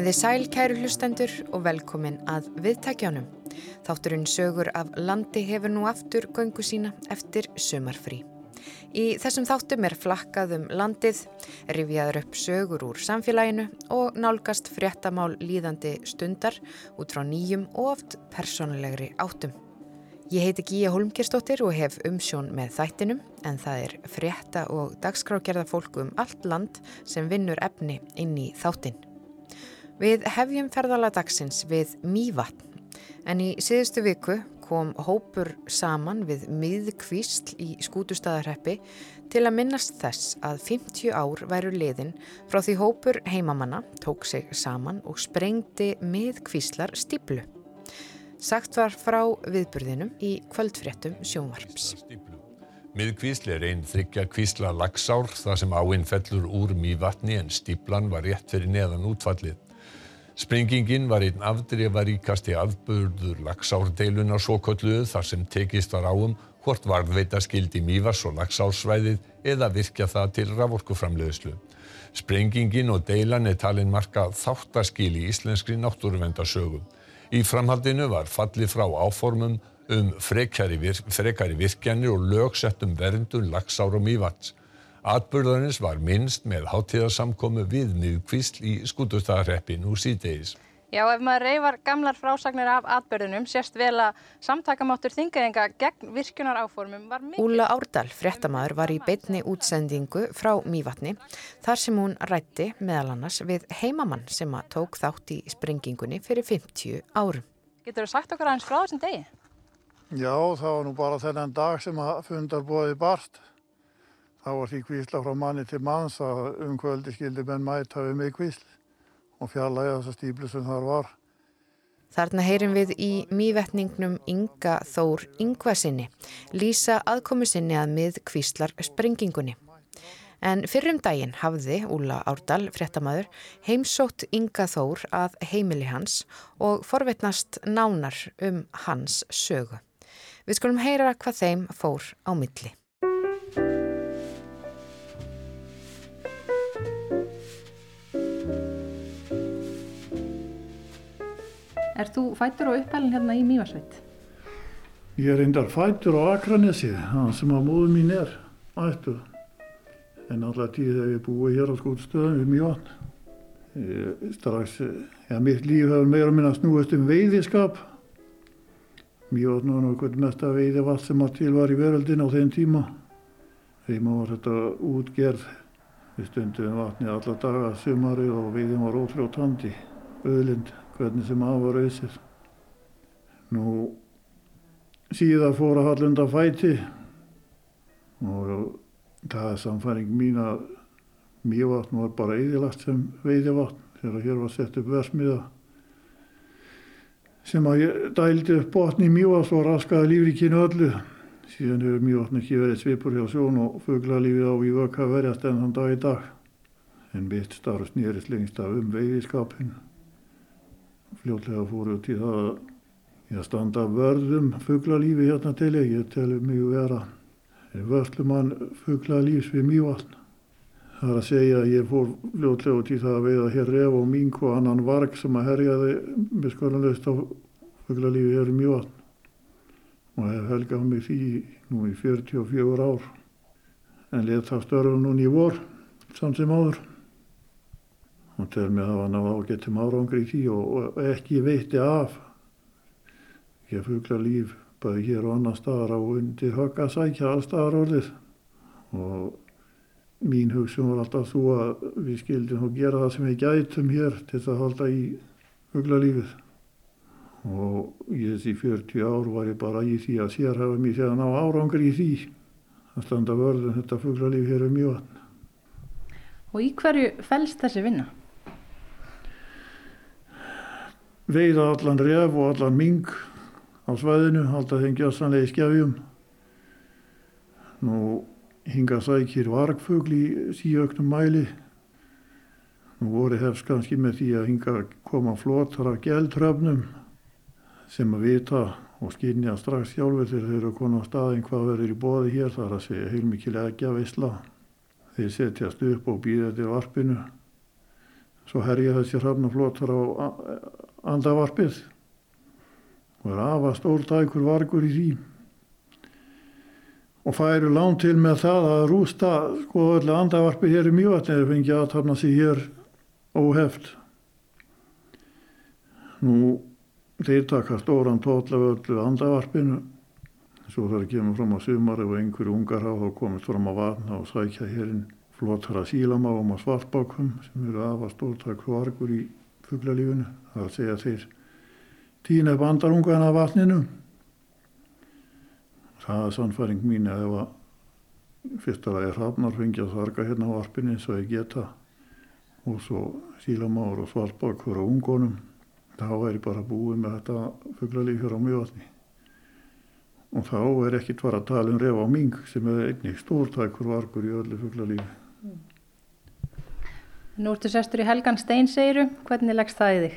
Komiði sæl kæru hlustendur og velkomin að viðtækjánum. Þátturinn sögur af landi hefur nú aftur göngu sína eftir sömarfrí. Í þessum þáttum er flakkað um landið, rifjaður upp sögur úr samfélaginu og nálgast fréttamál líðandi stundar út frá nýjum og oft personlegri áttum. Ég heiti Gíja Holmgerstóttir og hef umsjón með þættinum en það er frétta og dagskrágerða fólku um allt land sem vinnur efni inn í þáttin. Við hefjum ferðala dagsins við Mývatn en í síðustu viku kom hópur saman við miðkvísl í skútustæðarheppi til að minnast þess að 50 ár væru liðin frá því hópur heimamanna tók sig saman og sprengdi miðkvíslar stíplu. Sagt var frá viðburðinum í kvöldfréttum sjónvarps. Miðkvísl er einn þryggja kvísla lagsár þar sem áinn fellur úr mývatni en stíplan var rétt fyrir neðan útfallið. Sprengingin var einn afdreifaríkasti afburður lagsárdeiluna svo kolluðu þar sem tekist var áum hvort varðveita skildi mývars og lagsársvæðið eða virkja það til raforkuframleðslu. Sprengingin og deilan er talin marka þáttaskil í íslenskri náttúruvendarsögum. Í framhaldinu var fallið frá áformum um frekari, virk, frekari virkjanir og lögsettum verndun lagsár og mývats. Atburðarins var minnst með hátíðarsamkomu við miðkvísl í skútustæðarreppi nú síðdeis. Já, ef maður reyfar gamlar frásagnir af atbyrðunum sést vel að samtakamáttur þingaðinga gegn virkunar áformum var mikil. Úla Árdal, fréttamaður, var í beitni útsendingu frá Mývatni þar sem hún rætti meðal annars við heimamann sem að tók þátt í sprengingunni fyrir 50 árum. Getur þú sagt okkar aðeins frá þessum degi? Já, það var nú bara þennan dag sem að fundar bóði barst. Það var því kvísla frá manni til manns að um kvöldi skildi menn mæta við mig kvísl og fjallaði þessa stíplu sem þar var. Þarna heyrim við í mývetningnum Inga Þór Ingvasinni, lýsa aðkomu sinni að mið kvíslar sprengingunni. En fyrrum daginn hafði Úla Árdal, fréttamaður, heimsótt Inga Þór að heimili hans og forvetnast nánar um hans sögu. Við skulum heyra hvað þeim fór á milli. Er þú fættur og uppælinn hérna í Mývarsveit? Ég er reyndar fættur á Akranesi, það sem að móðu mín er ættu. En alltaf tíð þegar ég búið hér á skótstöðum við Mývatn. Strax, já, mitt líf hefur meira minna snúist um veiðiskap. Mývatn var náttúrulega mesta veiðivatt sem að til var í veröldin á þeim tíma. Þeim var þetta útgerð. Við stundum vatni alla daga sumari og veiðin var ótrjóðtandi, öðlind hvernig sem að var auðsir. Nú síðan fór að hallunda fæti og það er samfæring mín að mývatn var bara eðilagt sem veiðivatn þegar hér var sett upp versmiða sem að dældi upp botni í mývatn og raskaði lífrikinu öllu. Síðan hefur mývatn ekki verið svipur hjá sjón og fugglalífið á í vöka verjast enn þann dag í dag. En mitt starf snýrist lengst af um veiðiskapinu fljótlega fóru út í það að standa vörðum fugglalífi hérna til ég. Ég telur mjög vera vörslumann fugglalífs við mývatn. Það er að segja að ég fór fljótlega út í það að veiða hér ref og mink og annan varg sem að herjaði með skoðanleust á fugglalífi hér í mývatn. Og hef helgað mig því nú í 44 ár. En let það störfa núni í vor, samt sem áður og tel mig að hafa náða ágættum árangri í því og, og ekki veitti af. Ég fugla líf bæði hér og annar staðar á undir högg að sækja allstaðar orðið. Og mín hugsun var alltaf svo að við skildum og gera það sem við gætum hér til að halda í fugla lífið og í þessi 40 ár var ég bara í því að sérhafa mér þegar ná árangri í því að standa vörðum þetta fugla líf hér um mjög Og í hverju fælst þessi vinna? Veiða allan ref og allan ming á svæðinu, alltaf þeim gjössanlega í skjafjum. Nú hinga sækir vargfugl í síöknum mæli. Nú voru hefst kannski með því að hinga koma flotar af gæltröfnum sem að vita og skynja strax sjálfur þegar þeir eru konar á staðin hvað verður í bóði hér þar að segja heilmikið leggja veistla. Þeir setjast upp og býða til varpinu svo herja þessi hrafnaflótar á andavarpið og er afa stórtækur vargur í því. Og færu lán til með það að rústa sko öllu andavarpi hér í mjövatni eða fengi aðtapna sig hér óheft. Nú þeir taka stóran tóll af öllu andavarpinu svo þar kemur fram á sumar ef einhverju ungar á þá komist fram á vatna og sækja hérinn flottara sílamáum og svartbákum sem eru afa stórtak vargur í fugglalífunu það að segja þeir týna upp andarungana vatninu. Það er sannfæring mín að ef að fyrsta lagi hrafnar fengi að þarga hérna á varpinni og ég geta og svo sílamáur og svartbakkur og ungonum þá er ég bara búið með þetta fugglalíf hér á mjövatni og þá er ekkit var að tala um ref á ming sem er einnig stórtækur vargur í öllu fugglalífi Nú ertu sestur í Helgan Stein segiru, hvernig leggst það í þig?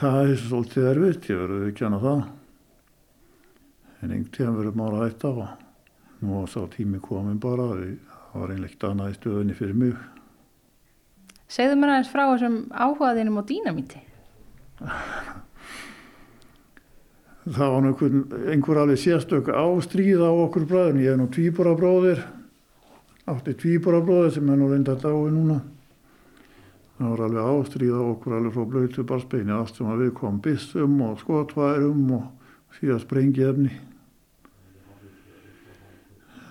Það er svolítið erfitt, ég verður ekki hana það. En einhvern tíðan verður maður að hætta og nú var sá tími komin bara það var einlegt annað í stöðunni fyrir mig. Segðu mér aðeins frá þessum áhugaðinum á dýnamíti. Það var einhver, einhver alveg sérstök ástríð á okkur bræðin ég er nú tvíbora bróðir átti tvíbora bróðir sem er nú reynda dái núna það var alveg ástríð á okkur alveg frá blöytu barsbeini allt sem að við komum bissum og skotværum og síðan sprengi efni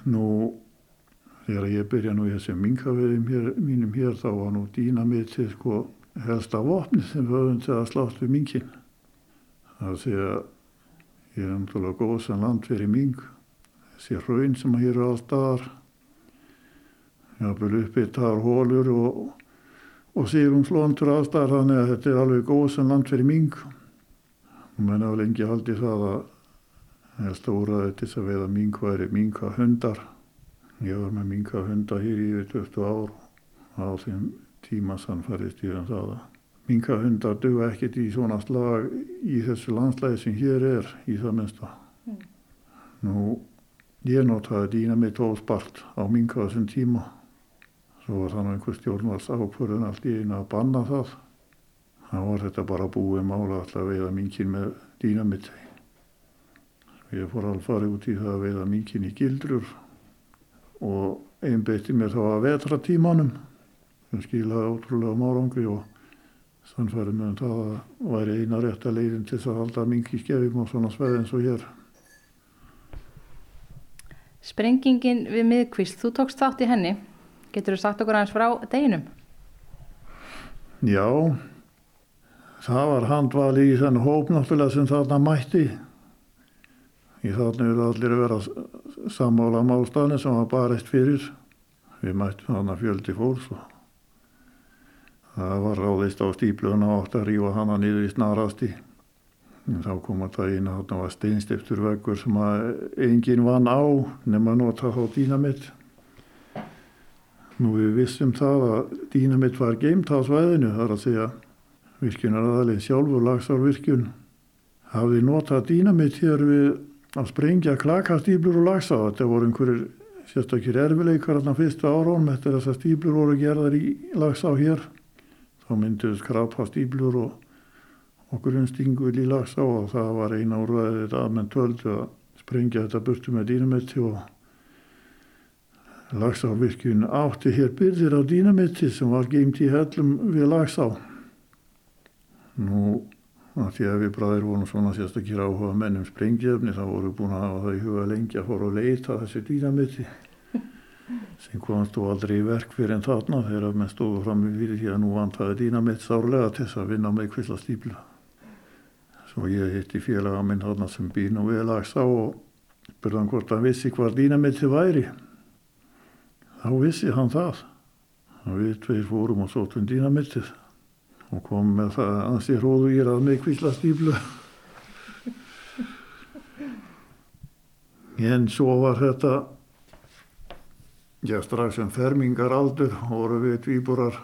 Nú, þegar ég byrja nú í þessum minkaveðum hér, mínum hér þá var nú dýnamitið sko helsta vopni sem höfum til að slátt við minkin. Það sé að ég er umtúrulega góð sem land fyrir mink. Þessi hraun sem hér eru allstaðar. Uppið þar hólur og, og sílumslóntur allstaðar þannig að þetta er alveg góð sem land fyrir mink. Og menn hafa lengi haldið það að helsta úrraði til þess að veiða mink væri minkahundar. Ég var með minkahundar hér í yfir 20 ár á þeim tíma sannfærist ég um það að minkahundar duga ekkert í svona slag í þessu landslæði sem hér er í það minnsta. Mm. Nú, ég notaði dýna mitt óspart á minka þessum tíma. Svo var þannig einhver stjórnvars ákvörðun allt í eina að banna það. Það var þetta bara búið mála alltaf að veiða minkin með dýna mitt. Ég fór alveg farið út í það að veiða minkin í gildrur og einbeitti mér þá að vetra tímanum sem skilaði ótrúlega márangri og sannfærið með um það að væri eina rétt að leiðin til þess að halda mingi skefum og svona sveið eins og hér. Sprengingin við miðkvist, þú tókst þátt í henni. Getur þú sagt okkur aðeins frá deginum? Já, það var handvali í þenn hóp náttúrulega sem þarna mætti. Í þarna eru allir að vera sammála málstafni sem var barist fyrir. Við mættum þarna fjöldi fólks og það var ráðist á stípluna og átt að rífa hana niður í snarasti. En þá kom að það eina þarna var steinstiftur veggur sem að enginn vann á nema nota þá dýnamitt. Nú við vissum það að dýnamitt var geimt á svæðinu þar að segja virkunar aðalinn sjálfur lagsárvirkjun hafði notað dýnamitt hér við að sprengja klakastýblur og lagsa. Þetta voru einhverjir sérstakir erfileikar þarna fyrstu árónum eftir þess að stýblur voru gerðar í lagsa hér. Þá mynduðu skrapa stýblur og okkur umstingu í lagsa og það var eina úrvæðið þetta aðmenn töldu að sprengja þetta burtu með dýnamitti og lagsárvirkjun átti hér byrðir á dýnamitti sem var geimt í hellum við lagsá. Nú að því að við bræðir vorum svona sérstakir áhuga mennum sprengjefni þá voru búin að hafa það í huga lengi að fóra að leita þessi dýnamitti sem komast þú aldrei í verk fyrir en þarna þegar menn stóðu fram í fyrir því að nú vantaði dýnamitt sárlega til þess að vinna með kvilla stípla svo ég hitti félaga minn þarna sem býr nú við lags á og spurðan hvort hann vissi hvað dýnamitti væri þá vissi hann það. Og við tveir fórum og sótum dýnamittið og kom með það ansi hróðu í rað með kvilla stíflu. En svo var þetta já strax sem fermingar aldur voru við tvíborar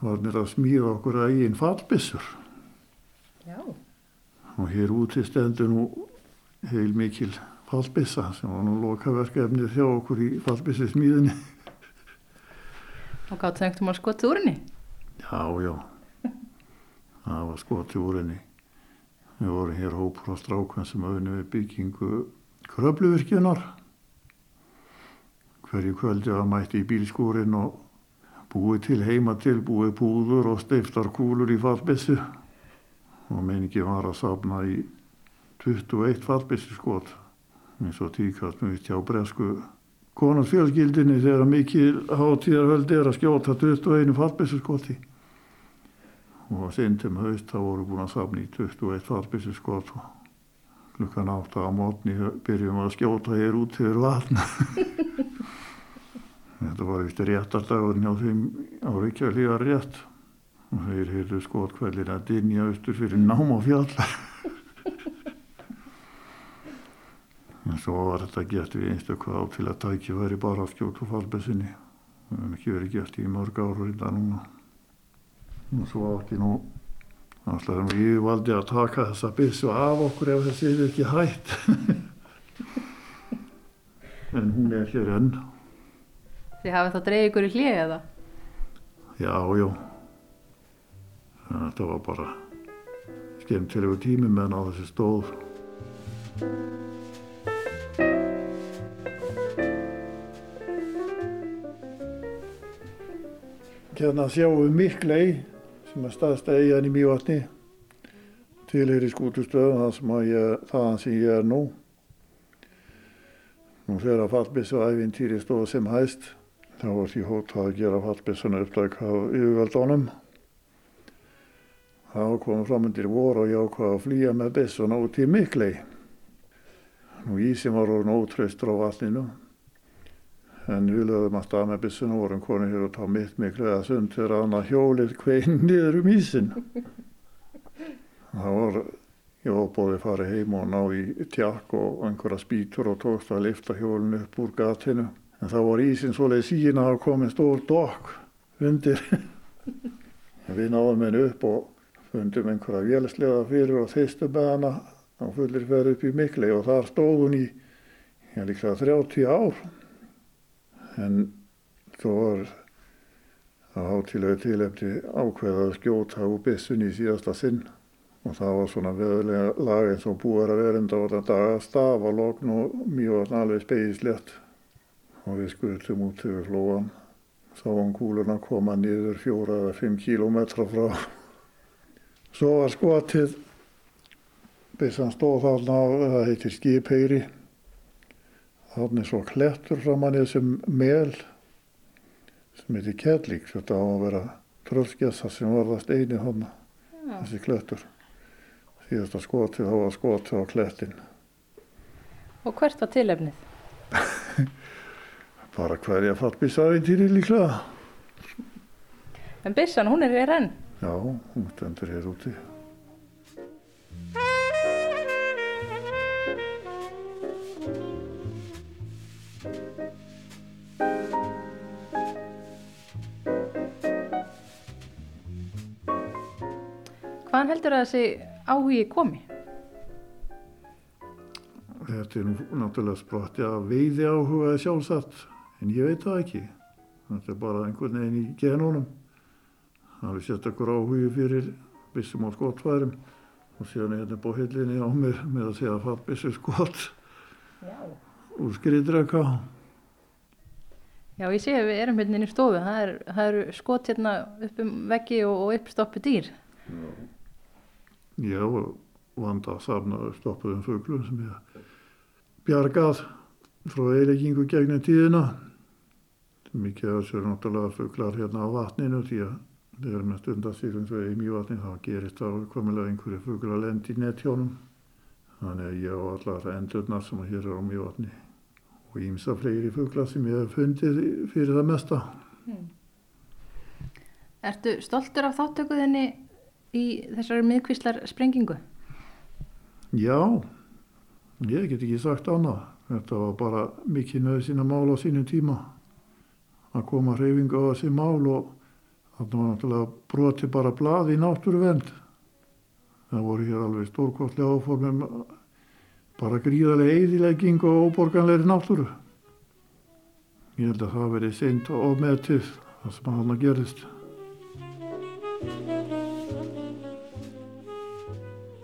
varnir að smíða okkur að einn fallbissur Já. og hér úti stendur nú heil mikil fallbissa sem var nú lokaverkefnið þjá okkur í fallbissi smíðinni Og gáttu þengtum að skotið úr henni? Já, já. Það var skotið úr henni. Við vorum hér hópur á strákan sem auðvunni við byggingu kröfluvirkjunar. Hverju kvöldi var mætti í bílskúrin og búið til heima til, búið púður og steiftar kúlur í fallbissu. Og meiningi var að safna í 21 fallbissu skot. Eins og tíkast mjög hjá bresku konungsfjölskyldinni þegar mikið hátíðarhöldi er að skjóta 21 fallbissu skoti og sindum haust þá voru búin að safna í 21 fallbissu skot og klukkan átta á mótni byrjum að skjóta hér út yfir vatn. Þetta var eftir réttardagurinn á þeim á Reykjavík rétt og þeir heyrðu skotkvælin að dinja austur fyrir nám á fjallar en svo var þetta gert við einstaklega á tækja væri bara að skjóta fallbessinni það hefði ekki verið gert í mörg ára í dag núna. Og svo átti nú alltaf ég valdi að taka þessa bissu af okkur ef þessi er ekki hætt. En hún er hér enn. Þið hafið þá dreigð ykkur í hlið eða? já, já. Þetta var bara skemmtilegu tími meðan á þessi stóð Hérna sjáum Miklei sem er staðsta eigin í Mývatni tilheyri skútustöðum það sem ég, þaðan sem ég er nú. Nú þegar að fallbissu æfintýri stóð sem hæst þá var því hótað að gera fallbissuna uppdæk á yfirveldónum. Þá komum fram undir voru og ég ákvaði að flýja með bissuna út í Miklei. Nú ísim var orðin ótröstur á vatninu en við lögum að stað með bissuna og vorum konið hér og tá mitt miklu eða sund þegar annað hjólið kvein niður um ísin. Það var, ég var bóðið að fara heim og ná í tjakk og einhverja spítur og tókst að lifta hjólinu upp úr gatinu. En það var ísin svoleið síðan að það komið stór dokk undir. við náðum henni upp og fundum einhverja vélslega fyrir og þeistum með hana á fullir ferð upp í mikli og þar stóð hún í, ég líklega 30 ár en þó var það hátilega tilefni ákveða að skjóta úr bissun í síðasta sinn. Og það var svona veðulega lag eins og búið að vera enda á þetta dag stafa logn og mjög alveg spegislegt og við skutum út yfir flóan sáum kúluna koma niður fjóra eða fimm kílómetra frá. Svo var skotið. Bissan stóð þarna á það heitir skipeyri Þannig svo klettur framann í þessum mel sem heitir Kjellík. Þetta á að vera tröllskessa sem varðast eini hana, þessi klettur. Síðasta skotið þá var skotið á klettin. Og hvert var tilefnið? Bara hverja fattbísavintýri líklega. En bissan, hún er hér enn? Já, hún stendur hér úti. Hvaðan heldur að þessi áhugi komi? Þetta er náttúrulega sprotti að veiði áhugaði sjálfsagt, en ég veit það ekki. Þetta er bara einhvern veginn í genónum. Það er sérstaklega áhugi fyrir bissum á skotfærum og síðan er þetta bóhillinni á mér með að segja að fatt bissu skot úr skriðdreka. Já, ég sé að við erum hérna inn í stofu. Það, er, það eru skot hérna upp um veggi og, og uppstoppu dýr. Já, vanda að safna stoppuðum fuglum sem ég bjargað frá eileggingu gegnum tíðina. Mikið af þessu náttúrulega fuglar hérna á vatninu því að þeir eru með stundasýrum svo í mjövatni þá gerist það komilega einhverju fuglar lendi í nettjónum. Þannig að ég á allar endurnar sem hér er á mjövatni og ímsa fleiri fuglar sem ég hef fundið fyrir það mesta. Hmm. Ertu stoltur af þáttökuðinni í þessari miðkvíslar sprengingu? Já, ég get ekki sagt annað. Þetta var bara mikið nöðsina mál á sínum tíma að koma hreyfinga á þessi mál og þannig var náttúrulega broti bara blað í náttúruvend. Það voru hér alveg stórkostlega áformum bara gríðarlega eðilegging og óborganleiri náttúru. Ég held að það verið seint og meðtið það sem hann að gerist.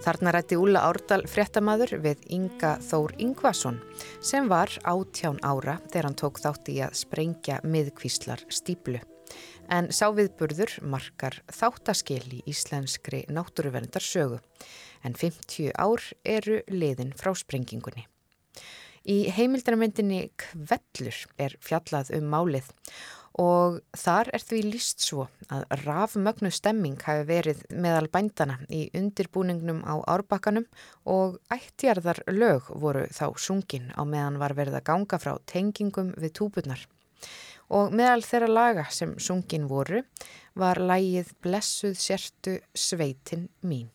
Þarna rætti Úla Árdal fréttamaður við Inga Þór Ingvason sem var átján ára þegar hann tók þátt í að sprengja miðkvíslar stíplu. En sáviðburður markar þáttaskil í íslenskri náttúruverndar sögu en 50 ár eru liðin frá sprengingunni. Í heimildarmyndinni Kvellur er fjallað um málið og þar er því líst svo að rafmögnu stemming hafi verið meðal bændana í undirbúningnum á árbakkanum og ættjarðar lög voru þá sungin á meðan var verið að ganga frá tengingum við túburnar. Og meðal þeirra laga sem sungin voru var lægið Blessuð sértu sveitin mín.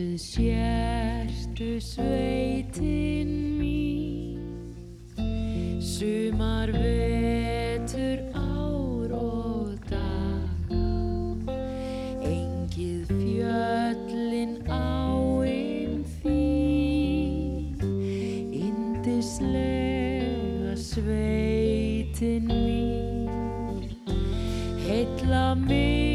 Blessuð sértu sveitin mín. Sumar vetur ár og daga. Engið fjöllin áinn um þín. Indislega sveitin mín. Heitla mig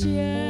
谢。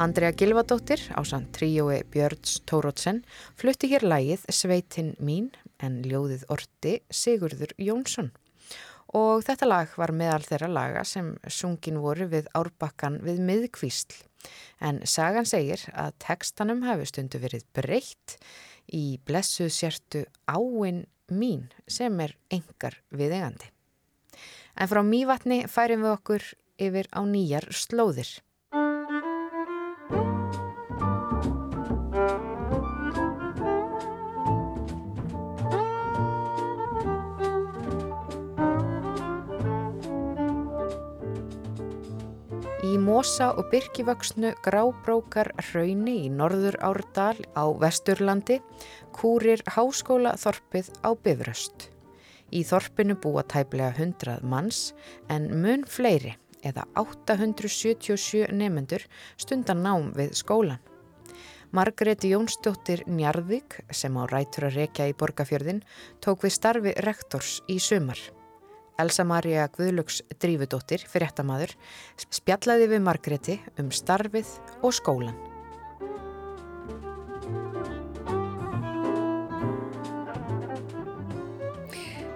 Andrea Gilvadóttir á sann tríói Björns Tórótsen flutti hér lægið Sveitin mín en ljóðið orti Sigurður Jónsson. Og þetta lag var meðal þeirra laga sem sungin voru við árbakkan við miðkvísl. En sagan segir að tekstanum hafi stundu verið breytt í blessuð sértu áinn mín sem er engar viðegandi. En frá mývatni færim við okkur yfir á nýjar slóðir. Mosa og byrkivöksnu grábrókar hrauni í Norður Árdal á Vesturlandi kúrir háskóla þorpið á Bifröst. Í þorpinu búa tæplega 100 manns en mun fleiri eða 877 nefendur stundan nám við skólan. Margreti Jónsdóttir Njarðvík sem á rætur að rekja í borgafjörðin tók við starfi rektors í sumar. Elsa Maria Guðlöks Drífudóttir, fyrirtamaður, spjallaði við Margreti um starfið og skólan.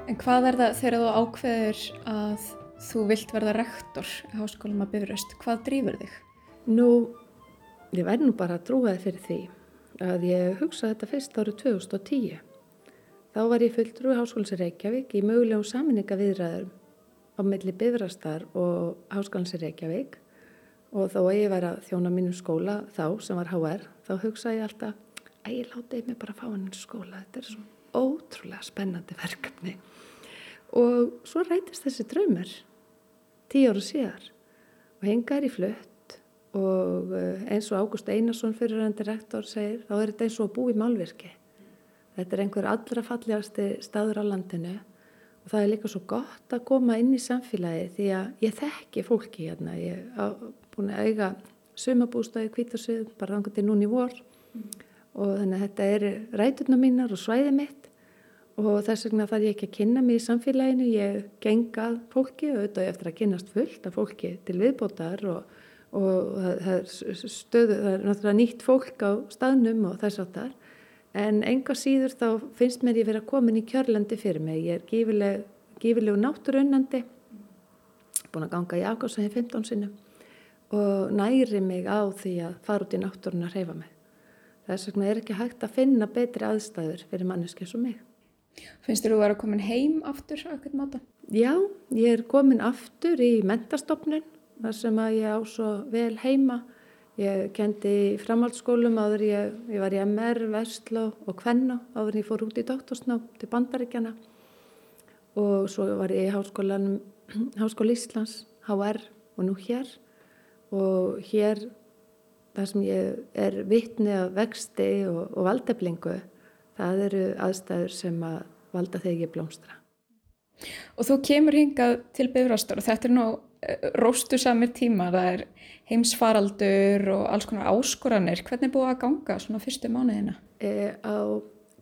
En hvað er það þegar þú ákveður að þú vilt verða rektor í háskólum að byrjast? Hvað drýfur þig? Nú, ég verð nú bara að trúa þið fyrir því að ég hugsa þetta fyrst árið 2010. Þá var ég fulltrú í Háskóls Reykjavík í mögulegum saminninga viðræðurum á milli Bifrastar og Háskálans í Reykjavík. Og þó að ég væri að þjóna mínum skóla þá sem var HR þá hugsaði ég alltaf að ég láti mig bara fá hann í skóla þetta er svo ótrúlega spennandi verkefni. Og svo rætist þessi draumur tíu ára síðar. Og hengar í flutt og eh, eins og Ágúst Einarsson fyriröndi rektor segir þá er þetta eins og að bú í málvirki þetta er einhver allra fallegasti staður á landinu og það er líka svo gott að koma inn í samfélagi því að ég þekki fólki hérna. Ég hef búin að eiga sumabústæði kvítarsið bara rangur til núni vor. Mm. og þannig að þetta er ræturna mínar og svæði mitt. Og þess vegna þarf ég ekki að kynna mig í samfélaginu, ég gengað fólki og auðvitað eftir að kynast fullt af fólki til viðbótar og, og það, er stöðu, það er náttúrulega nýtt fólk á staðnum og þess að það en enga síður þá finnst mér ég verið að komin í kjörlandi fyrir mig, ég er gífileg, gífilegu náttúrunnandi, búin að ganga í afgáðsæði 15 sinum og næri mig á því að fara út í náttúrun að reyfa mig. Þess vegna er ekki hægt að finna betri aðstæður fyrir manneski eins og mig. Finnst þú að vera komin heim aftur á ekkert máta? Já, ég er komin aftur í mentastofnun þar sem að ég á svo vel heima. Ég kendi í framhaldsskólum áður ég, ég var í MR, Vestló og Kvenna áður ég fór út í doktorsná til Bandaríkjana og svo var ég í Háskólanum, Háskóli Íslands, HR og nú hér og hér þar sem ég er vittni af vexti og, og valdeflingu það eru aðstæður sem að valda þegar ég blómstra. Og þú kemur hingað til Bifrastur og þetta er nú róstu samir tíma, það er heimsfaraldur og alls konar áskoranir. Hvernig búið að ganga svona fyrstu mánuðina? E, á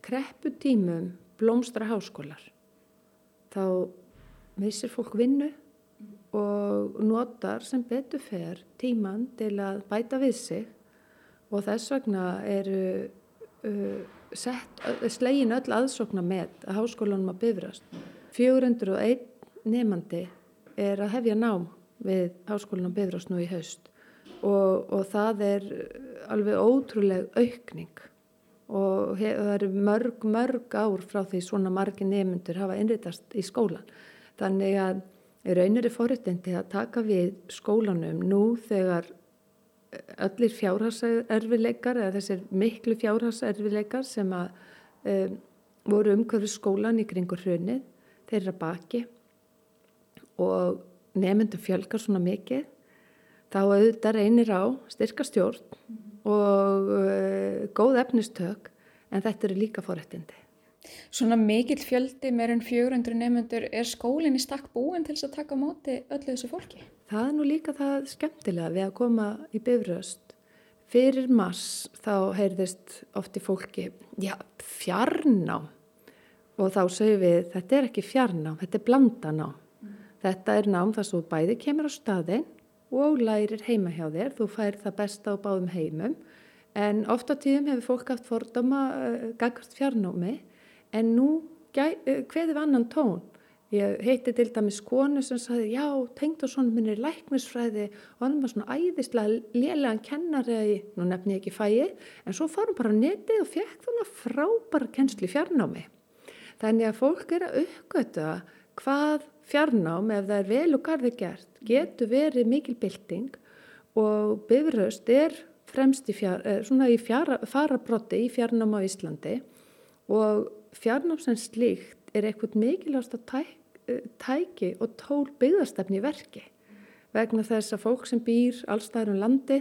kreppu tímum blómstra háskólar þá missir fólk vinnu og notar sem betur fer tíman til að bæta við sig og þess vegna eru uh, slegin öll aðsokna með að háskólanum að bifrast. 401 nefandi er að hefja nám við háskólanum að bifrast nú í haust og, og það er alveg ótrúleg aukning og hef, það eru mörg, mörg ár frá því svona margi nefnundur hafa innritast í skólan. Þannig að raunir er forutindi að taka við skólanum nú þegar öllir fjárhagserfileikar eða þessir miklu fjárhagserfileikar sem að um, voru umhverfið skólan í kringur hrunið, þeirra baki og nefndum fjölgar svona mikið, þá auðvitað reynir á styrka stjórn og uh, góð efnistök en þetta eru líka forrættindi. Svona mikill fjöldi meirinn 400 nefnendur, er skólinn í stakk búin til þess að taka móti öllu þessu fólki? Það er nú líka það skemmtilega við að koma í bifröst. Fyrir mass þá heyrðist ofti fólki, já, fjarnám. Og þá segum við, þetta er ekki fjarnám, þetta er blandanám. Þetta er nám þar svo bæði kemur á staðin og lærir heima hjá þér. Þú fær það besta á báðum heimum. En ofta tíðum hefur fólk haft fordama uh, gagast fjarnámi en nú hveði við annan tón. Ég heiti til dæmis konu sem sagði já, tengd og svona minn er læknisfræði og hann var svona æðislega lélegan kennari nú nefn ég ekki fæi, en svo fórum bara netið og fekk þannig frábæra kennsli fjarnámi. Þannig að fólk er að uppgöta hvað fjarnám, ef það er vel og garði gert, getur verið mikil bylting og bifröst er fremst í, fjár, eh, í fjara, farabrotti í fjarnám á Íslandi og fjarnám sem slíkt er eitthvað mikilvægast að tæk Eh, tæki og tól byggðastefni í verki. Vegna þess að fólk sem býr allstæður um landi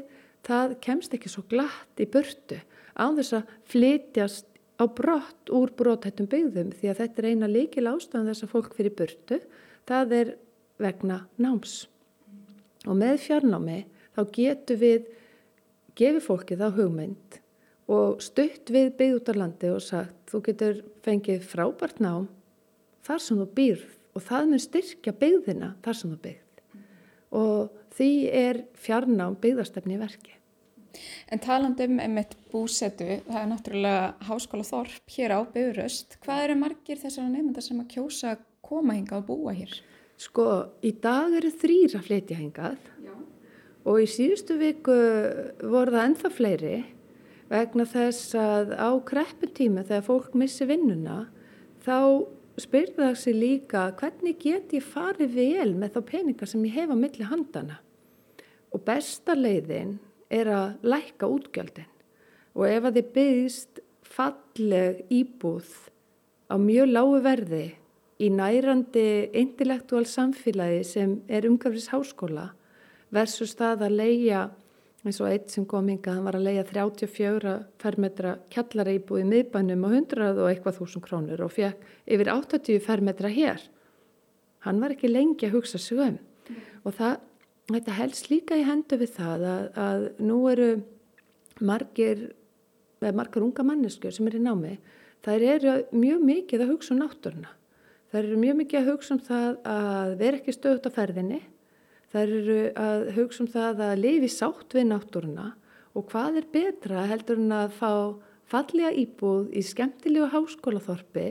það kemst ekki svo glatt í burtu án þess að flytjast á brott úr brothættum byggðum því að þetta er eina líkil ástæðan þess að fólk fyrir burtu það er vegna náms og með fjarnámi þá getur við gefið fólki þá hugmynd og stutt við byggð út á landi og sagt þú getur fengið frábært nám þar sem þú býrð og það mun styrkja byggðina þar sem það byggð og því er fjarnám byggðarstefni verki. En talandum um eitt búsetu, það er náttúrulega háskóla þorp hér á Böðuröst. Hvað eru margir þessara nefndar sem að kjósa koma hingað og búa hér? Sko, í dag eru þrýra flytja hingað Já. og í síðustu viku voru það ennþá fleiri vegna þess að á krepputíma þegar fólk missi vinnuna þá spyrða þessi líka hvernig get ég farið vel með þá peningar sem ég hef á milli handana og besta leiðin er að lækka útgjöldin og ef að þið byggist falleg íbúð á mjög lágu verði í nærandi intellektuál samfélagi sem er umhverfis háskóla versus það að leia eins og eitt sem kom hinga, hann var að leia 34 fermetra kjallareibú í miðbænum og 100 og eitthvað þúsund krónur og fekk yfir 80 fermetra hér. Hann var ekki lengi að hugsa sig um mm. og það, þetta helst líka í hendu við það að, að nú eru margir, margar unga manneskur sem er í námi, þær eru mjög mikið að hugsa um náttúruna. Þær eru mjög mikið að hugsa um það að vera ekki stöðut á ferðinni Það eru að hugsa um það að lifi sátt við náttúruna og hvað er betra heldur en að fá fallega íbúð í skemmtilegu háskólaþorpi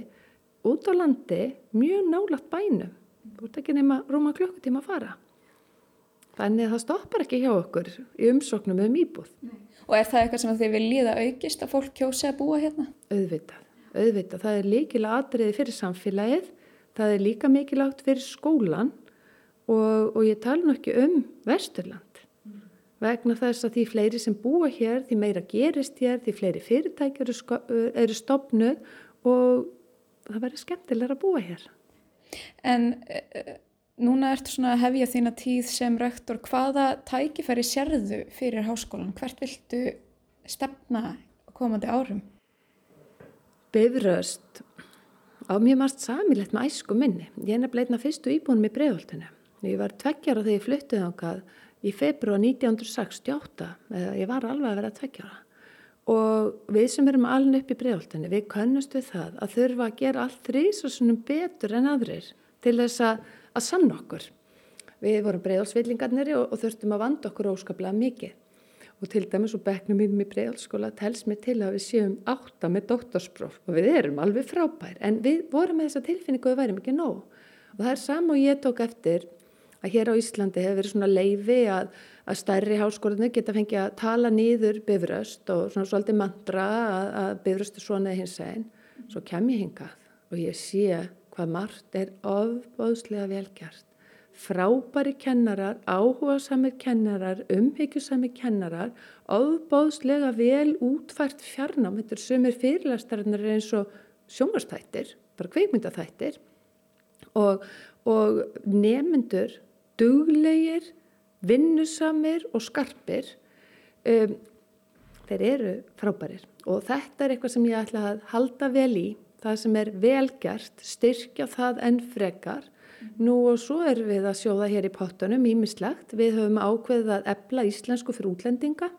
út á landi mjög nálagt bænum. Þú ert ekki nema rúma klukkutíma að fara. Þannig að það stoppar ekki hjá okkur í umsóknum um íbúð. Og er það eitthvað sem þið vil líða aukist að fólk kjósi að búa hérna? Auðvitað, auðvitað. Það er líkilega atriði fyrir samfélagið, það er líka mikilagt fyrir skólan og, og ég tala nú ekki um Vesturland mm. vegna þess að því fleiri sem búa hér, því meira gerist hér, því fleiri fyrirtækjur eru, eru stopnuð og það verður skemmtilega að búa hér. En uh, núna ertu svona að hefja þína tíð sem rektor, hvaða tækifæri sérðu fyrir háskólan? Hvert viltu stefna komandi árum? Bifröst á mjög margt samilegt með æsku minni. Ég er nefnilega einna fyrstu íbúin með bregðoltinu Ég var tveggjara þegar ég fluttið ákvað í februar 1968, eða ég var alveg að vera tveggjara. Og við sem erum alveg upp í bregoltinni, við kannast við það að þurfa að gera allt þrýsasunum betur en aðrir til þess að, að sann okkur. Við vorum bregolsvillingarnir og, og þurftum að vanda okkur óskaplega mikið. Og til dæmis og beknum í bregolskóla telst mér til að við séum átta með doktorspróf og við erum alveg frábær en við vorum með þessa tilfinningu og við værim ekki nóg. Og það er sama og ég tók eftir að hér á Íslandi hefur verið svona leifi að, að stærri háskólanir geta fengið að tala nýður bifröst og svona svolítið mandra að, að bifröst er svona hins einn. Svo kem ég hingað og ég sé hvað margt er ofbóðslega velgjart. Frábæri kennarar, áhuga samir kennarar, umhyggjusamir kennarar, ofbóðslega vel útfært fjarnám. Þetta er sumir fyrirlæstarinnar eins og sjónvastættir, bara kveikmyndaþættir og, og nemyndur duglegir, vinnusamir og skarpir um, þeir eru frábærir og þetta er eitthvað sem ég ætla að halda vel í, það sem er velgjart, styrkja það enn frekar. Nú og svo er við að sjóða hér í pottunum ímislegt. Við höfum ákveðið að ebla íslensku fyrir útlendinga.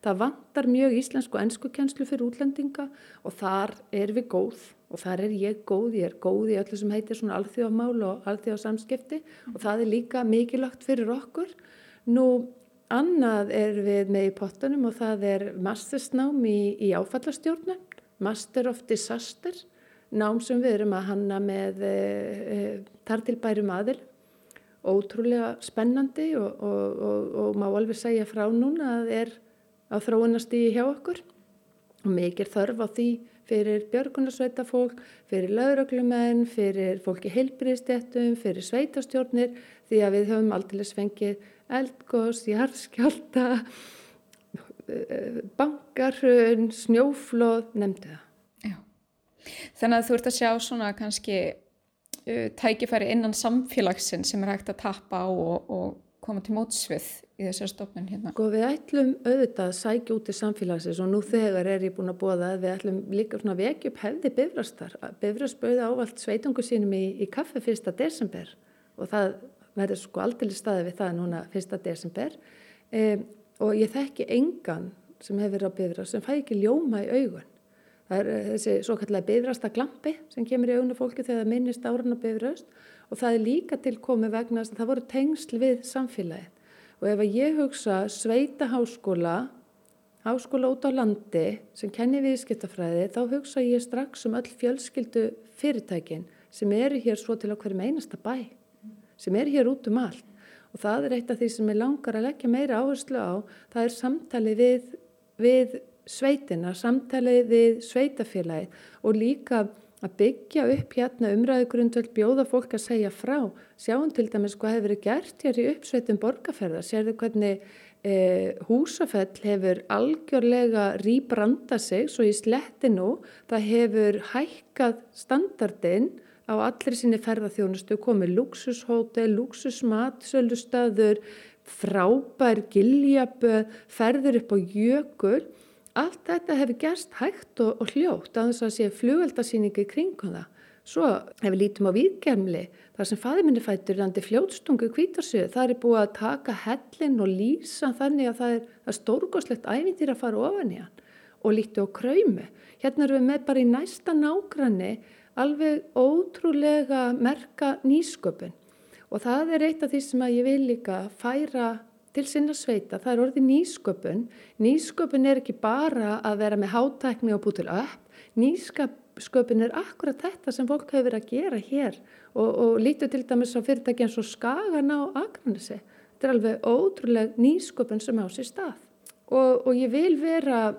Það vantar mjög íslensku og ennsku kjenslu fyrir útlendinga og þar er við góð og þar er ég góð, ég er góð í öllu sem heitir svona alþjóðamál og alþjóðsamskipti og það er líka mikilvægt fyrir okkur. Nú annað er við með í pottunum og það er mastersnám í, í áfallastjórnum, Master of Disaster, nám sem við erum að hanna með e, e, tartilbærum aðil, ótrúlega spennandi og, og, og, og má alveg segja frá núna að er á þróunastígi hjá okkur og mikið þörf á því fyrir björgunarsveita fólk, fyrir lauröglumenn, fyrir fólki heilbriðstéttum, fyrir sveitastjórnir því að við höfum aldrei fengið eldgós, jarðskjálta, bankarhun, snjóflóð, nefndu það. Já. Þannig að þú ert að sjá svona kannski tækifæri innan samfélagsinn sem er hægt að tappa á og, og koma til mótsvið í þessar stofnun hérna? Sko við ætlum auðvitað að sækja út í samfélagsins og nú þegar er ég búin að búa það að við ætlum líka svona vekja upp hefði bifrastar. Bifrast bauði ávalt sveitungu sínum í, í kaffe fyrsta desember og það verður sko aldrei staði við það núna fyrsta desember e, og ég þekki engan sem hefur verið á bifrast sem fæ ekki ljóma í augun. Það er þessi svo kallega bifrasta glampi sem kemur í augunum fólki þegar það minnist áran á bifrast og það er líka til komið vegna að það voru tengsl við samfélagið. Og ef að ég hugsa sveita háskóla, háskóla út á landi sem kenni viðskiptafræði, þá hugsa ég strax um öll fjölskyldu fyrirtækin sem eru hér svo til okkur með einasta bæ, sem eru hér út um allt. Og það er eitt af því sem ég langar að leggja meira áherslu á, það er samtali við, við sveitina, samtali við sveitafélagi og líka að byggja upp hérna umræðugrundvöld bjóða fólk að segja frá. Sjáum til dæmis hvað hefur verið gert hér í uppsveitum borgarferðar. Sérðu hvernig e, húsafell hefur algjörlega rýbranda sig svo í sletti nú. Það hefur hækkað standardinn á allir sinni ferðarþjónustu, komið luxushótel, luxusmat, sölustöður, frábær, giljaböð, ferður upp á jökul Allt þetta hefur gerst hægt og, og hljótt að þess að sé flugveldasýningi kringum það. Svo hefur lítum á výðgermli þar sem fæðminni fættur randi fljótstungu kvítarsöðu. Það er búið að taka hellin og lýsa þannig að það er, er stórgóðslegt ævintýr að fara ofan í hann og líti á kröymu. Hérna erum við með bara í næsta nágranni alveg ótrúlega merka nýsköpun og það er eitt af því sem að ég vil líka færa til sinna sveita, það er orðið nýsköpun. Nýsköpun er ekki bara að vera með hátækni og búið til upp, nýsköpun er akkurat þetta sem fólk hefur verið að gera hér og, og lítu til dæmis á fyrirtæki eins og Skagan á Akranissi. Þetta er alveg ótrúlega nýsköpun sem á sér stað og, og ég vil vera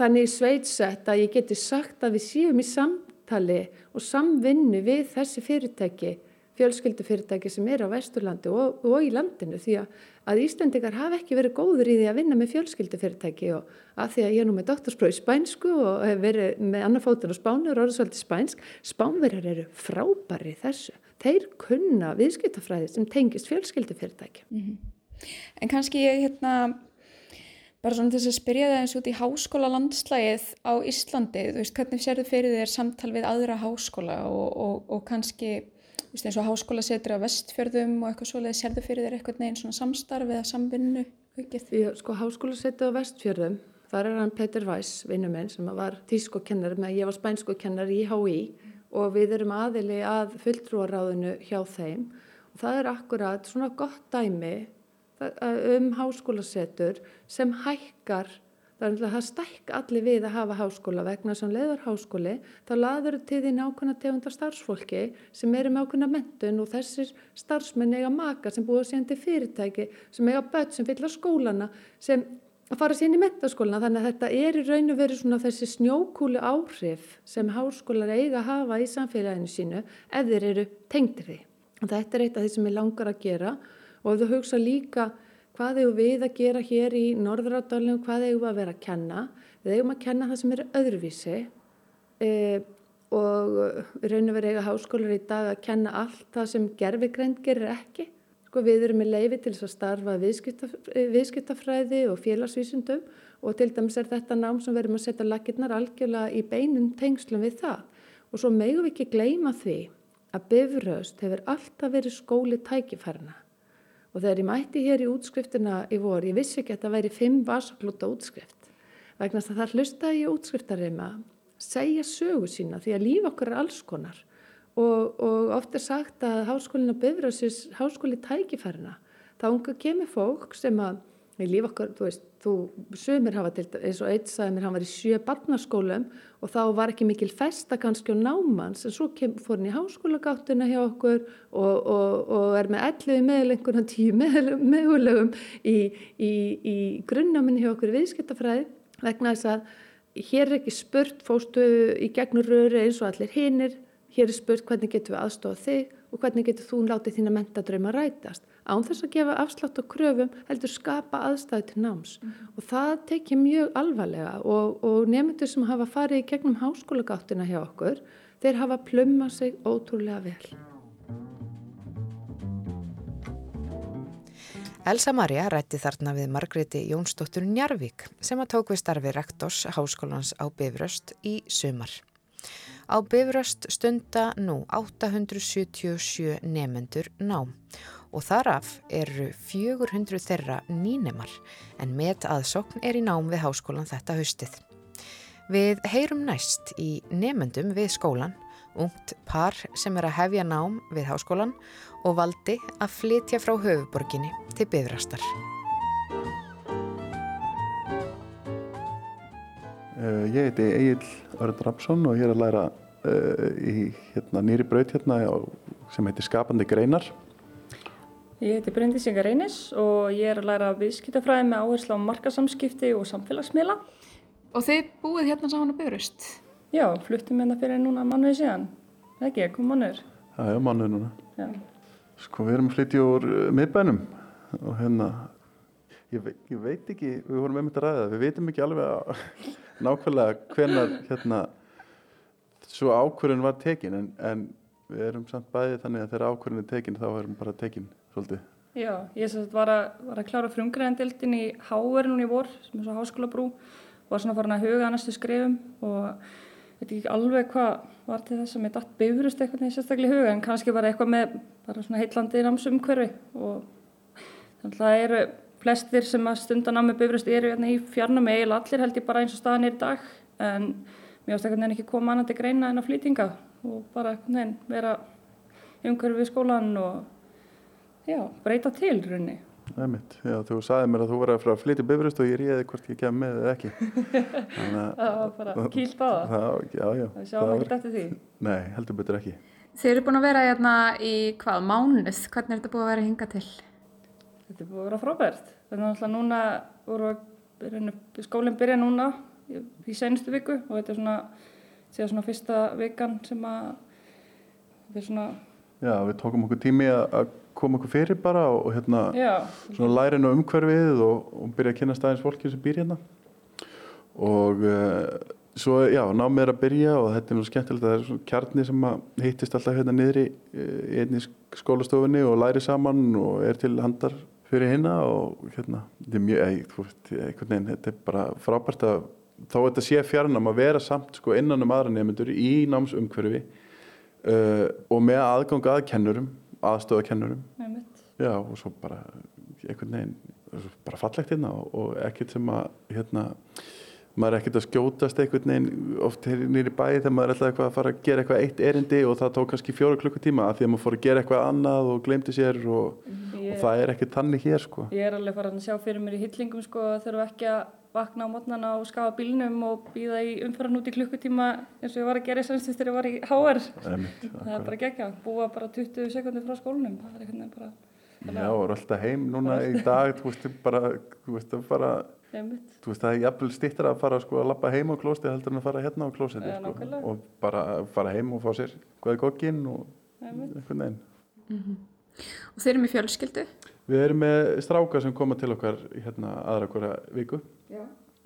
þannig sveitsett að ég geti sagt að við séum í samtali og samvinnu við þessi fyrirtæki fjölskyldufyrirtæki sem er á Vesturlandi og, og í landinu því að, að Íslandikar hafa ekki verið góður í því að vinna með fjölskyldufyrirtæki og að því að ég er nú með doktorspróf í spænsku og hef verið með annarfótun og spánu og orðsvöldi spænsk, spánverjar eru frábæri þessu. Þeir kunna viðskiptafræði sem tengist fjölskyldufyrirtæki. Mm -hmm. En kannski ég hérna bara svona þess að spyrja það eins út í háskóla landslægið á Íslandi, þú veist, hvernig sér þið fyrir þér samtal við aðra háskóla og, og, og kannski eins og háskóla setur á vestfjörðum og eitthvað svoleiði, sérðu fyrir þér eitthvað neginn svona samstarf eða samvinnu? Já, sko háskóla setur á vestfjörðum, þar er hann Petur Weiss, vinnu minn sem var tískokennar með, ég var spænskokennar í HÍ og við erum aðili að fulltrúaráðinu hjá þeim og það er akkurat svona gott dæmi um háskóla setur sem hækkar Það er að stækka allir við að hafa háskóla vegna sem leiður háskóli, þá laður til því nákvæmna tegunda starfsfólki sem eru með ákveðna mentun og þessir starfsmenn eiga maka sem búið síðan til fyrirtæki, sem eiga börn sem fyllar skólana, sem fara síðan í mentaskólana. Þannig að þetta er í raun og veru svona þessi snjókúli áhrif sem háskólar eiga að hafa í samfélaginu sínu ef þeir eru tengtir því. Þetta er eitt af því sem ég langar að gera og þú hugsa líka hvað eigum við að gera hér í norðrádalum, hvað eigum við að vera að kenna. Við eigum að kenna það sem er öðruvísi e, og við raunum verið eiga háskólar í dag að kenna allt það sem gerfigrænt gerir ekki. Sko, við erum með leifi til að starfa viðskiptaf, viðskiptafræði og félagsvísundum og til dæmis er þetta nám sem verðum að setja lakirnar algjörlega í beinum tengslum við það. Og svo megum við ekki gleyma því að bifröst hefur alltaf verið skóli tækifærna og þegar ég mætti hér í útskriftina í vor, ég vissi ekki að það væri fimm vasaklúta útskrift. Vegna að það hlustaði ég útskriftarima segja sögu sína því að líf okkur er alls konar. Og, og oft er sagt að háskólinu byrður þessi háskóli tækifærina þá unga kemur fólk sem að líf okkar, þú veist, þú sögumir hafa til eins og eitt sagði mér, hann var í sjö barnaskólum og þá var ekki mikil festa kannski á námans en svo kem, fór hann í háskólagáttuna hjá okkur og, og, og er með elluði meðlengur hann tíu meðulegum í, í, í grunnáminni hjá okkur viðskiptafræði vegna þess að hér er ekki spurt fóstu í gegnur röri eins og allir hinnir, hér er spurt hvernig getur við aðstofa þig og hvernig getur þú látið þína mentadrauma rætast án þess að gefa afslátt og kröfum heldur skapa aðstæði til náms mm -hmm. og það tekja mjög alvarlega og, og nefndur sem hafa farið í gegnum háskólagáttina hjá okkur þeir hafa plömmað sig ótrúlega vel. Elsa Maria rætti þarna við Margreti Jónsdóttur Njarvík sem að tók við starfi rektors háskólans á Bifröst í sumar. Á Bifröst stunda nú 877 nefendur nám og þaraf eru 400 þeirra nýnemar en met aðsokn er í nám við háskólan þetta haustið. Við heyrum næst í nefendum við skólan, ungt par sem er að hefja nám við háskólan og valdi að flytja frá höfuborginni til byðrastar. Eh, ég heiti Egil Örn Rapsson og ég er að læra í hérna, nýri braut hérna sem heitir Skapandi greinar Ég heiti Bryndis Inga Reynis og ég er að læra viðskiptafræði með áherslu á markasamskipti og samfélagsmiðla. Og þið búið hérna saman á Bifröst? Já, fluttum hérna fyrir núna mannuði síðan. Ekki, kom mannuður. Það er mannuð núna. Já. Sko við erum að flytja úr uh, miðbænum og hérna, ég, ve ég veit ekki, við vorum einmitt að ræða við veitum ekki alveg að, nákvæmlega hvenar hérna svo ákvörðin var tekin en, en við erum samt bæðið þannig að þegar ákvörðin er tekin þá erum bara tekin svolítið. Já, ég var að, var að klára frumgræðandildin í núna í vor, sem er svo háskóla brú, var svona farin að huga að næstu skrifum og veit ekki alveg hvað var til þess að mér datt bifurust eitthvað neins sérstaklega í huga en kannski bara eitthvað með bara svona heitlandi námsumhverfi og þannig að það eru flestir sem að stundan á með bifurust eru hérna í fjarnami eiginlega allir held ég bara eins og staðan er í dag en mér ást eitthvað neina ekki koma annað til greina en að flýtinga og bara neina vera í umhverfi við skólan og já, breyta til runni. Það er mitt, já þú sagði mér að þú var að fara að flytja bifröst og ég réði hvort ég kem með eða ekki. það var bara kýlt á það. það já, já. Það sjáum ekki eftir því. Nei, heldur betur ekki. Þið eru búin að vera hérna í hvað, mánuð? Hvernig er þetta búin að vera hinga til? Þetta er búin að vera frábært. Þannig að núna skólinn byrja núna í, senustu viku og þetta er svona, svona fyrsta vikan sem að þetta er svona... Já, við tókum okkur tími að koma okkur fyrir bara og, og hérna Já. svona lærin á umhverfið og, og byrja að kynna staðins fólki sem býr hérna og uh, svo já, námið er að byrja og þetta er nú skemmtilegt að það er svona kjarni sem hittist alltaf hérna niðri uh, í einni skólastofunni og læri saman og er til handar fyrir hinna og hérna, þetta er mjög, ei, þú veist, einhvern veginn, þetta er bara frábært að þá þetta sé fjarnam að vera samt sko innan um aðra nefnendur í námsumhverfi uh, og með aðgang að kennurum aðstöðakennurum já og svo bara einhvern veginn bara fallegt hérna og, og ekkert sem að hérna maður er ekkert að skjótast einhvern veginn oft nýri bæði þegar maður er alltaf eitthvað að fara að gera eitthvað eitt erindi og það tók kannski fjóra klukkutíma að því að maður fór að gera eitthvað annað og glemdi sér og, ég, og það er ekkert þannig hér sko. Ég er alveg farin að sjá fyrir mér í hyllingum sko að þurfa ekki að vakna á mótnana og skafa bílnum og býða í umfæran út í klukkutíma eins og ég var að gera í sannstust þegar ég var í HR það er bara gegja, búa bara 20 sekundir frá skólunum er bara Já, og er alltaf heim núna í dag þú veist, bara, þú veist, bara þú veist, það er jafnvel stittar að fara sko, að lappa heim á klósti heldur en að fara hérna á klósti sko, og bara fara heim og fá sér hvaðið gogginn og einhvern veginn. Mm -hmm. Og þeir eru með fjölskyldu? Við erum með stráka sem koma til okkar hérna aðra hverja viku Já.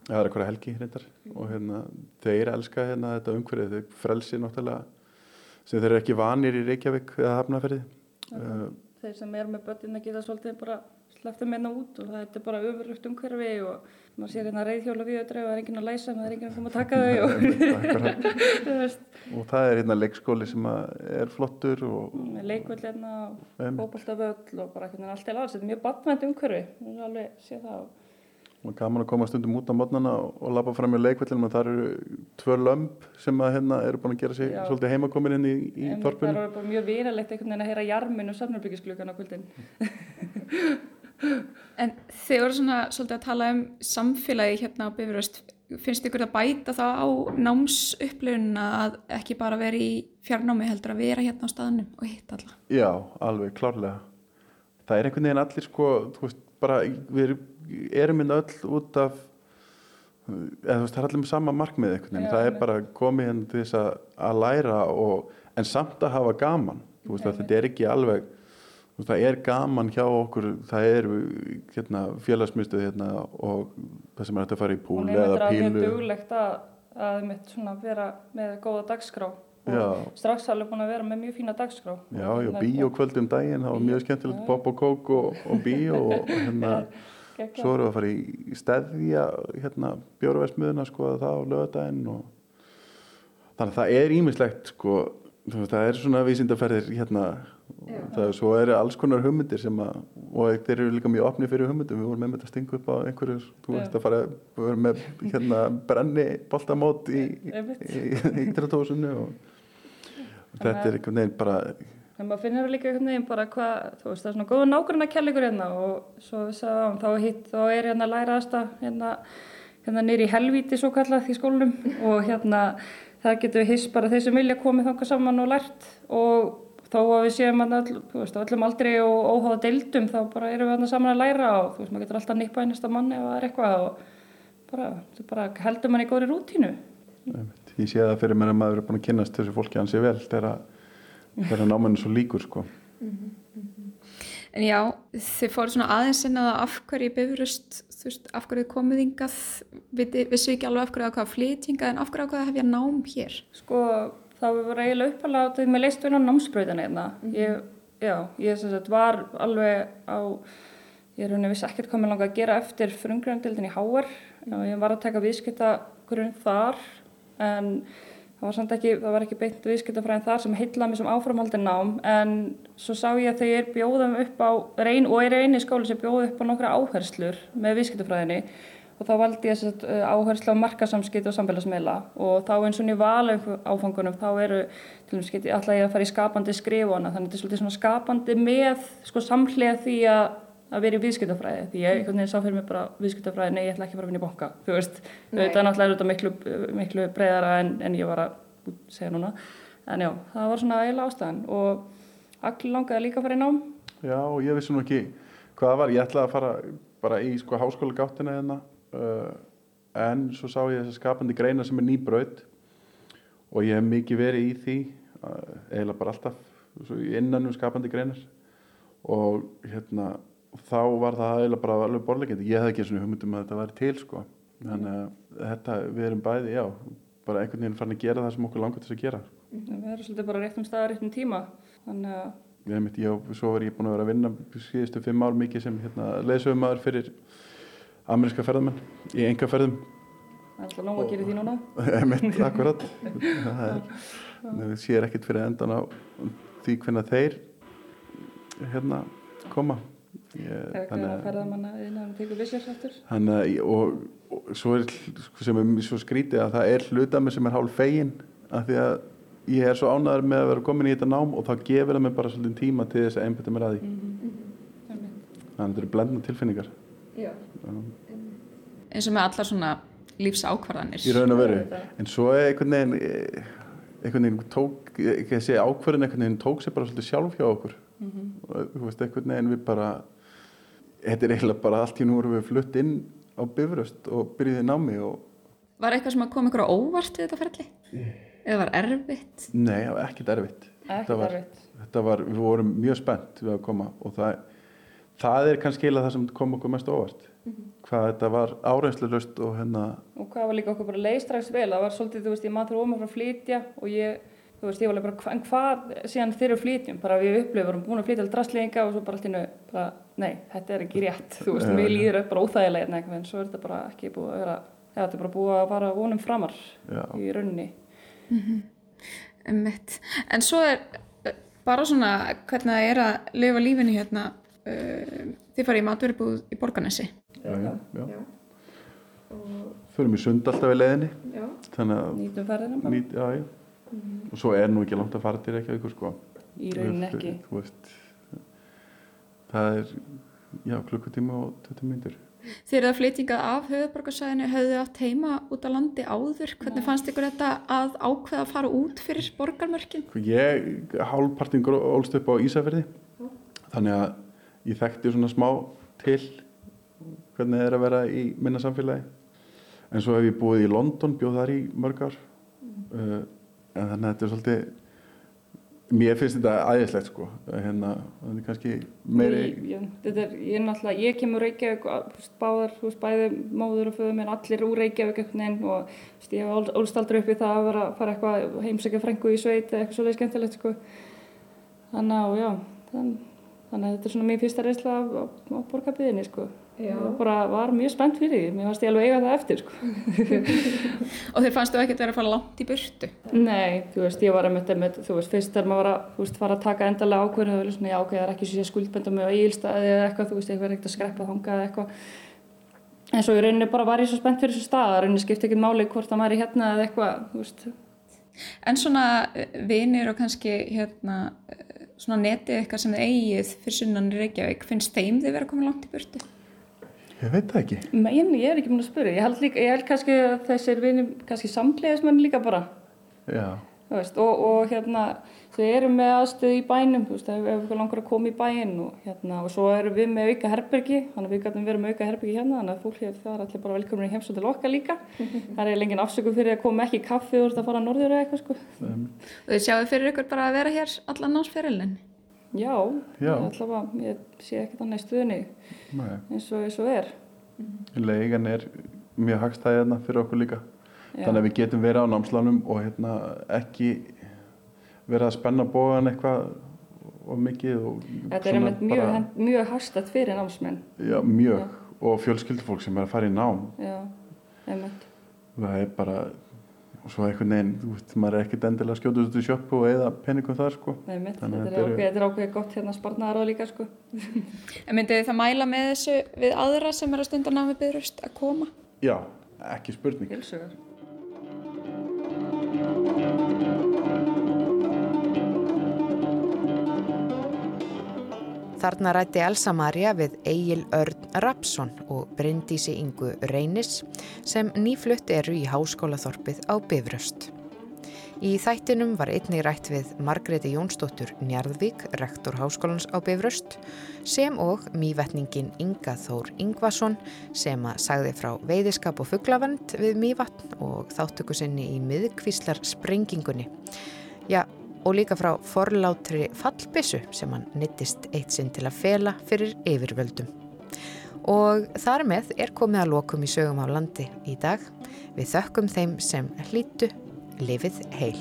aðra hverja helgi hrindar og hérna þeir elska hérna þetta umhverfið þeir frelsi náttúrulega sem þeir eru ekki vanir í Reykjavík eða Hafnarferði uh, Þeir sem er með börnin að geta svolítið bara slefta meina út og það er bara öfurlugt umhverfi og maður sér hérna reyðhjóla við öðru og það er enginn að læsa, maður er enginn að koma að taka þau og, og það er hérna leikskóli sem er flottur leikvöld hérna og bóbaltaföll og bara hérna allt er alls, þetta er mjög batmænt umhverfi, erum alveg að sé það og og gaman að koma stundum út á mótnana og, og lappa fram í leikvellinu og það eru tvö lömp sem að hérna eru búin að gera sig Já. svolítið heimakomin inn í, í þorpunum. Það eru bara mjög vinalegt einhvern veginn að heyra jarmin og samnarbyggisklukkan á kvöldin. en þið voru svona svolítið að tala um samfélagi hérna á Bifröst. Finnst ykkur að bæta það á námsupplöfununa að ekki bara vera í fjarnámi heldur að vera hérna á staðnum og hitta alla? Já, alveg, klárlega. Það er einhvern veginn allir sko, þú veist, bara við erum erum við öll út af eða, veist, það er allir með sama markmið eitthvað, það er bara komið hérna til þess að, að læra og, en samt að hafa gaman veist, þetta er ekki alveg veist, það er gaman hjá okkur það er hérna, félagsmyndstuð hérna, og það sem er hægt að fara í púli eða pílu og það er mjög duglegt að, að vera með góða dagskrá og strax alveg búin að vera með mjög fína dagskrá. Já, já, bíókvöld um daginn það var mjög skemmtilegt, pop og kók og, og bíó og hérna. Svo erum við að fara í stæðja hérna, bjórnversmiðuna sko það á lögadaginn og þannig að það er ímislegt sko það er svona vísindaferðir hérna það er, svo eru alls konar hugmyndir sem að og þeir eru líka mjög opni fyrir hugmyndum við vorum með að stinga upp á einhverju þú veist að fara, við vorum með hérna brenni boltamót í ídratósunni og, og þetta er einhvern veginn bara en maður finnir líka einhvern veginn bara hvað þú veist það er svona góða nákvæmna kelligur hérna og svo sagðum þá hitt þá er hérna læraðasta hérna, hérna nýri helvíti svo kallað í skólunum og hérna það getur við hiss bara þeir sem vilja komið þánga saman og lært og þó að við séum að öll, veist, öllum aldrei og óháða deildum þá bara erum við hérna saman að læra og þú veist maður getur alltaf nýpa einasta manni ef það er eitthvað og bara, bara heldur mann í góri rútínu. Nei, ég sé það fyrir mér að maður er búin að kynast þessu fólki hans ég vel þegar, þegar námanu svo líkur sko. En já, þið fóru svona aðeins inn að af hverju bifurust, þú veist, af hverju komið yngað, vissu ekki alveg af hverju ákvaða flytinga en af hverju ákvaða hef ég nám hér? Sko, það var eiginlega uppalega að með leist vel á námsbröðina hérna. Mm -hmm. Ég, já, ég sem sagt var alveg á, ég er rauninni vissi ekkert hvað mér langaði að gera eftir frungröndildin í Háar. Mm -hmm. Ég var að taka viðskipta grunn þar en það var samt ekki, það var ekki beint viðskiptafræðin þar sem heitlaði mér sem áframhaldi nám. En svo sá ég að þeir bjóðum upp á reyn og er eini skóli sem bjóðu upp á nokkra áherslur með viðskiptafræðinni. Og þá valdi ég þess að áherslu á markasamskipt og samfélagsmiðla. Og þá eins og nýja vala áfangunum þá eru til dæmis alltaf ég að fara í skapandi skrifona þannig að þetta er svolítið skapandi með sko samhlega því að að vera í viðskiptafræði því ég veginn sá fyrir mig bara viðskiptafræði nei ég ætla ekki að fara að vinna í banka þú veist, þetta er náttúrulega miklu, miklu breyðara en, en ég var að segja núna. En já, það var svona eiginlega ástæðan. Og allir langaði líka að fara í nám. Já, og ég vissi nú ekki hvað það var, ég ætlaði að fara bara í sko háskóla gáttina hérna uh, en svo sá ég þess að skapandi greina sem er nýbraut. Og ég hef mikið verið í því uh, eiginlega bara alltaf innan um skapandi greinar. Og hérna þá var það eiginlega bara alveg borlegjandi ég hef ekki svona hugmyndum að þetta væri til sko. þannig að þetta, við erum bæði já, bara einhvern veginn farin að gera það sem okkur langar til að gera. Við erum svolítið bara rétt um staða, rétt um tíma. Þannig að Ég mitt, já, svo var ég búin að vera að vinna síðustu fimm ár mikið sem hérna, leðsögumæður fyrir ameríska ferðamenn í enga ferðum Það er alltaf nóg að gera því núna. Ég mitt, akkurat. Það er, það sér ekkert fyrir endan á því hvernig þeir hérna koma þannig að ferðamanna innan tegur vissjars aftur. Þannig og, og svo er sem er svo skrítið að það er hlutami sem er hálf fegin af því að ég er svo ánæður með að vera komin í þetta nám og þá gefur það mig bara svolítið tíma til þess að einbæta mér að því. Mm -hmm. þannig að þetta eru blendna tilfinningar. Já. eins og með allar svona lífsákvarðanir. Í raun og veru. En svo er einhvern veginn einhvern veginn tók ekki að segja ákvarðin einhvern veginn tók sér bara svolítið sjálf hjá okkur. Mm -hmm. og veist einhvern veginn við bara þetta er eiginlega bara allt í nú erum við flutt inn á bifröst og byrjuðið námi og... Var eitthvað sem kom ykkur á óvart við þetta ferli? Eða var erfitt? Nei, það var ekkert erfitt Ekkert erfitt Þetta var, við vorum mjög spennt við að koma og það, það er kannski eiginlega það sem kom okkur mest óvart mm -hmm. hvað þetta var áreinslega og hérna Og hvað var líka okkur bara leiðstrax vel það var svolítið, þú veist, ég maður þurfa ómað frá að flytja og ég þú veist, ég var alveg bara, en hvað síðan þeir eru flytjum, bara við upplifum, vorum búin að flytja alltaf drastlinga og svo bara alltaf, bara, nei, þetta er ekki rétt, þú veist, mér líður upp bara óþægilega en eitthvað, en svo er þetta bara ekki búið að vera, þetta er bara búið að vara vonum framar Já. í rauninni. Mm -hmm. Emmett, en svo er bara svona, hvernig það er að lifa lífinu hérna, uh, þið farið í matverðibúð í Borganesi. Já, já, já. já. Förum í sund alltaf í leðinni. Já, nýtum ferðina bara. Nýt, já, já. Og svo er nú ekki langt að fara til ekki sko. í raunin ekki veist, það er já, klukkutíma og 20 myndir Þegar það flytingað af höfuborgarsæðinu höfðu átt heima út á landi áður hvernig Nei. fannst ykkur þetta að ákveða að fara út fyrir borgarmörkin? Sko, ég hálfpartin ólst upp á Ísafjörði þannig að ég þekkti svona smá til hvernig það er að vera í minna samfélagi en svo hef ég búið í London, bjóð þar í mörg ár mm. uh, en þannig að þetta er svolítið mér finnst þetta æðislegt sko. Hérna, það er kannski meiri ég, þetta er, ég er náttúrulega, ég kemur Reykjavík báðar, þú veist, bæði móður og föðum en allir úr Reykjavík eitthvað og veist, ég hef ólstaldri upp í það að vera að fara eitthvað heimsækja frængu í sveit eitthvað svolítið skemmtilegt sko. Þannig að, já þann, þannig að þetta er svona mér fyrsta reysla á, á, á borgarbyðinni sko ég bara var mjög spennt fyrir því mér fannst ég alveg eiga það eftir sko. og þeir fannst þú ekkert verið að fara langt í burtu? Nei, þú veist, ég var að mötta með, þú veist, fyrst þegar maður var að veist, fara að taka endalega ákveðinu og svona, já, ok, það er ekki svo skuldbenda með ílstaði eða eitthvað, þú veist, eitthvað er ekkert að skreppa þanga eða eitthvað en svo í rauninni bara var ég svo spennt fyrir þessu stað rauninni skipti ekki máli hvort það er hérna þú veist En svona eh, vinir og kannski hérna eh, svona netið eitthvað sem þið eigið fyrir sunnan í Reykjavík, finnst þeim þið verið að koma langt í burtu? Ég veit það ekki. Nei, ég er ekki múin að spyrja. Ég held, líka, ég held kannski að þessir vinni, kannski samtlegaðismenn líka bara. Já. Veist, og, og hérna þau eru með aðstöðu í bænum veist, ef, við langar að koma í bæin og, hérna, og svo erum við með auka herbergi þannig að við gætum verið með auka herbergi hérna þannig að fólk hefur það er allir bara velkomin í heimsótt til okkar líka það er lengið afsöku fyrir að koma ekki í kaffi og að fara að norður eða eitthvað sko. Þau sjáu fyrir ykkur bara að vera hér allan námsferilin Já, Já. allavega ég sé ekkert annað í stuðinni eins og, eins og er Leigan er mjög hagstæði hérna fyrir okkur líka. Já. Þannig að við getum verið á námslánum og hérna ekki verið að spenna bóðan eitthvað og mikið og Þetta er mjög, bara- mjög hagstætt fyrir námsmenn Já, mjög. Og fjölskyldufólk sem er að fara í nám. Já, einmitt Það er bara, og svo einhvern veginn, þú veist, maður er ekkert endilega að skjóta út í sjöppu og eða penningum þar, sko. Þannig að þetta er ákveðið, þetta er ákveðið gott hérna sparnaðaráð líka sko. En myndið þið það mæla með þessu við aðra sem er að stunda námi byrjust að koma? Já, ekki spurning. Hilsugar. Þarna rætti Elsa Maria við Egil Örn Rapsson og Bryndísi Ingu Reynis sem nýflutt eru í háskólaþorpið á Bifröst. Í þættinum var einnig rætt við Margreti Jónsdóttur Njarðvík, rektor háskólans á Bifröst, sem og mývetningin Inga Þór Ingvason sem að sagði frá veiðiskap og fugglavend við mývatn og þáttöku sinni í miðkvíslar sprengingunni. Já, og líka frá forlátri fallbissu sem hann nittist eitt sinn til að fela fyrir yfirvöldum. Og þar með er komið að lokum í sögum á landi í dag. Við þökkum þeim sem hlýtu lifið heil.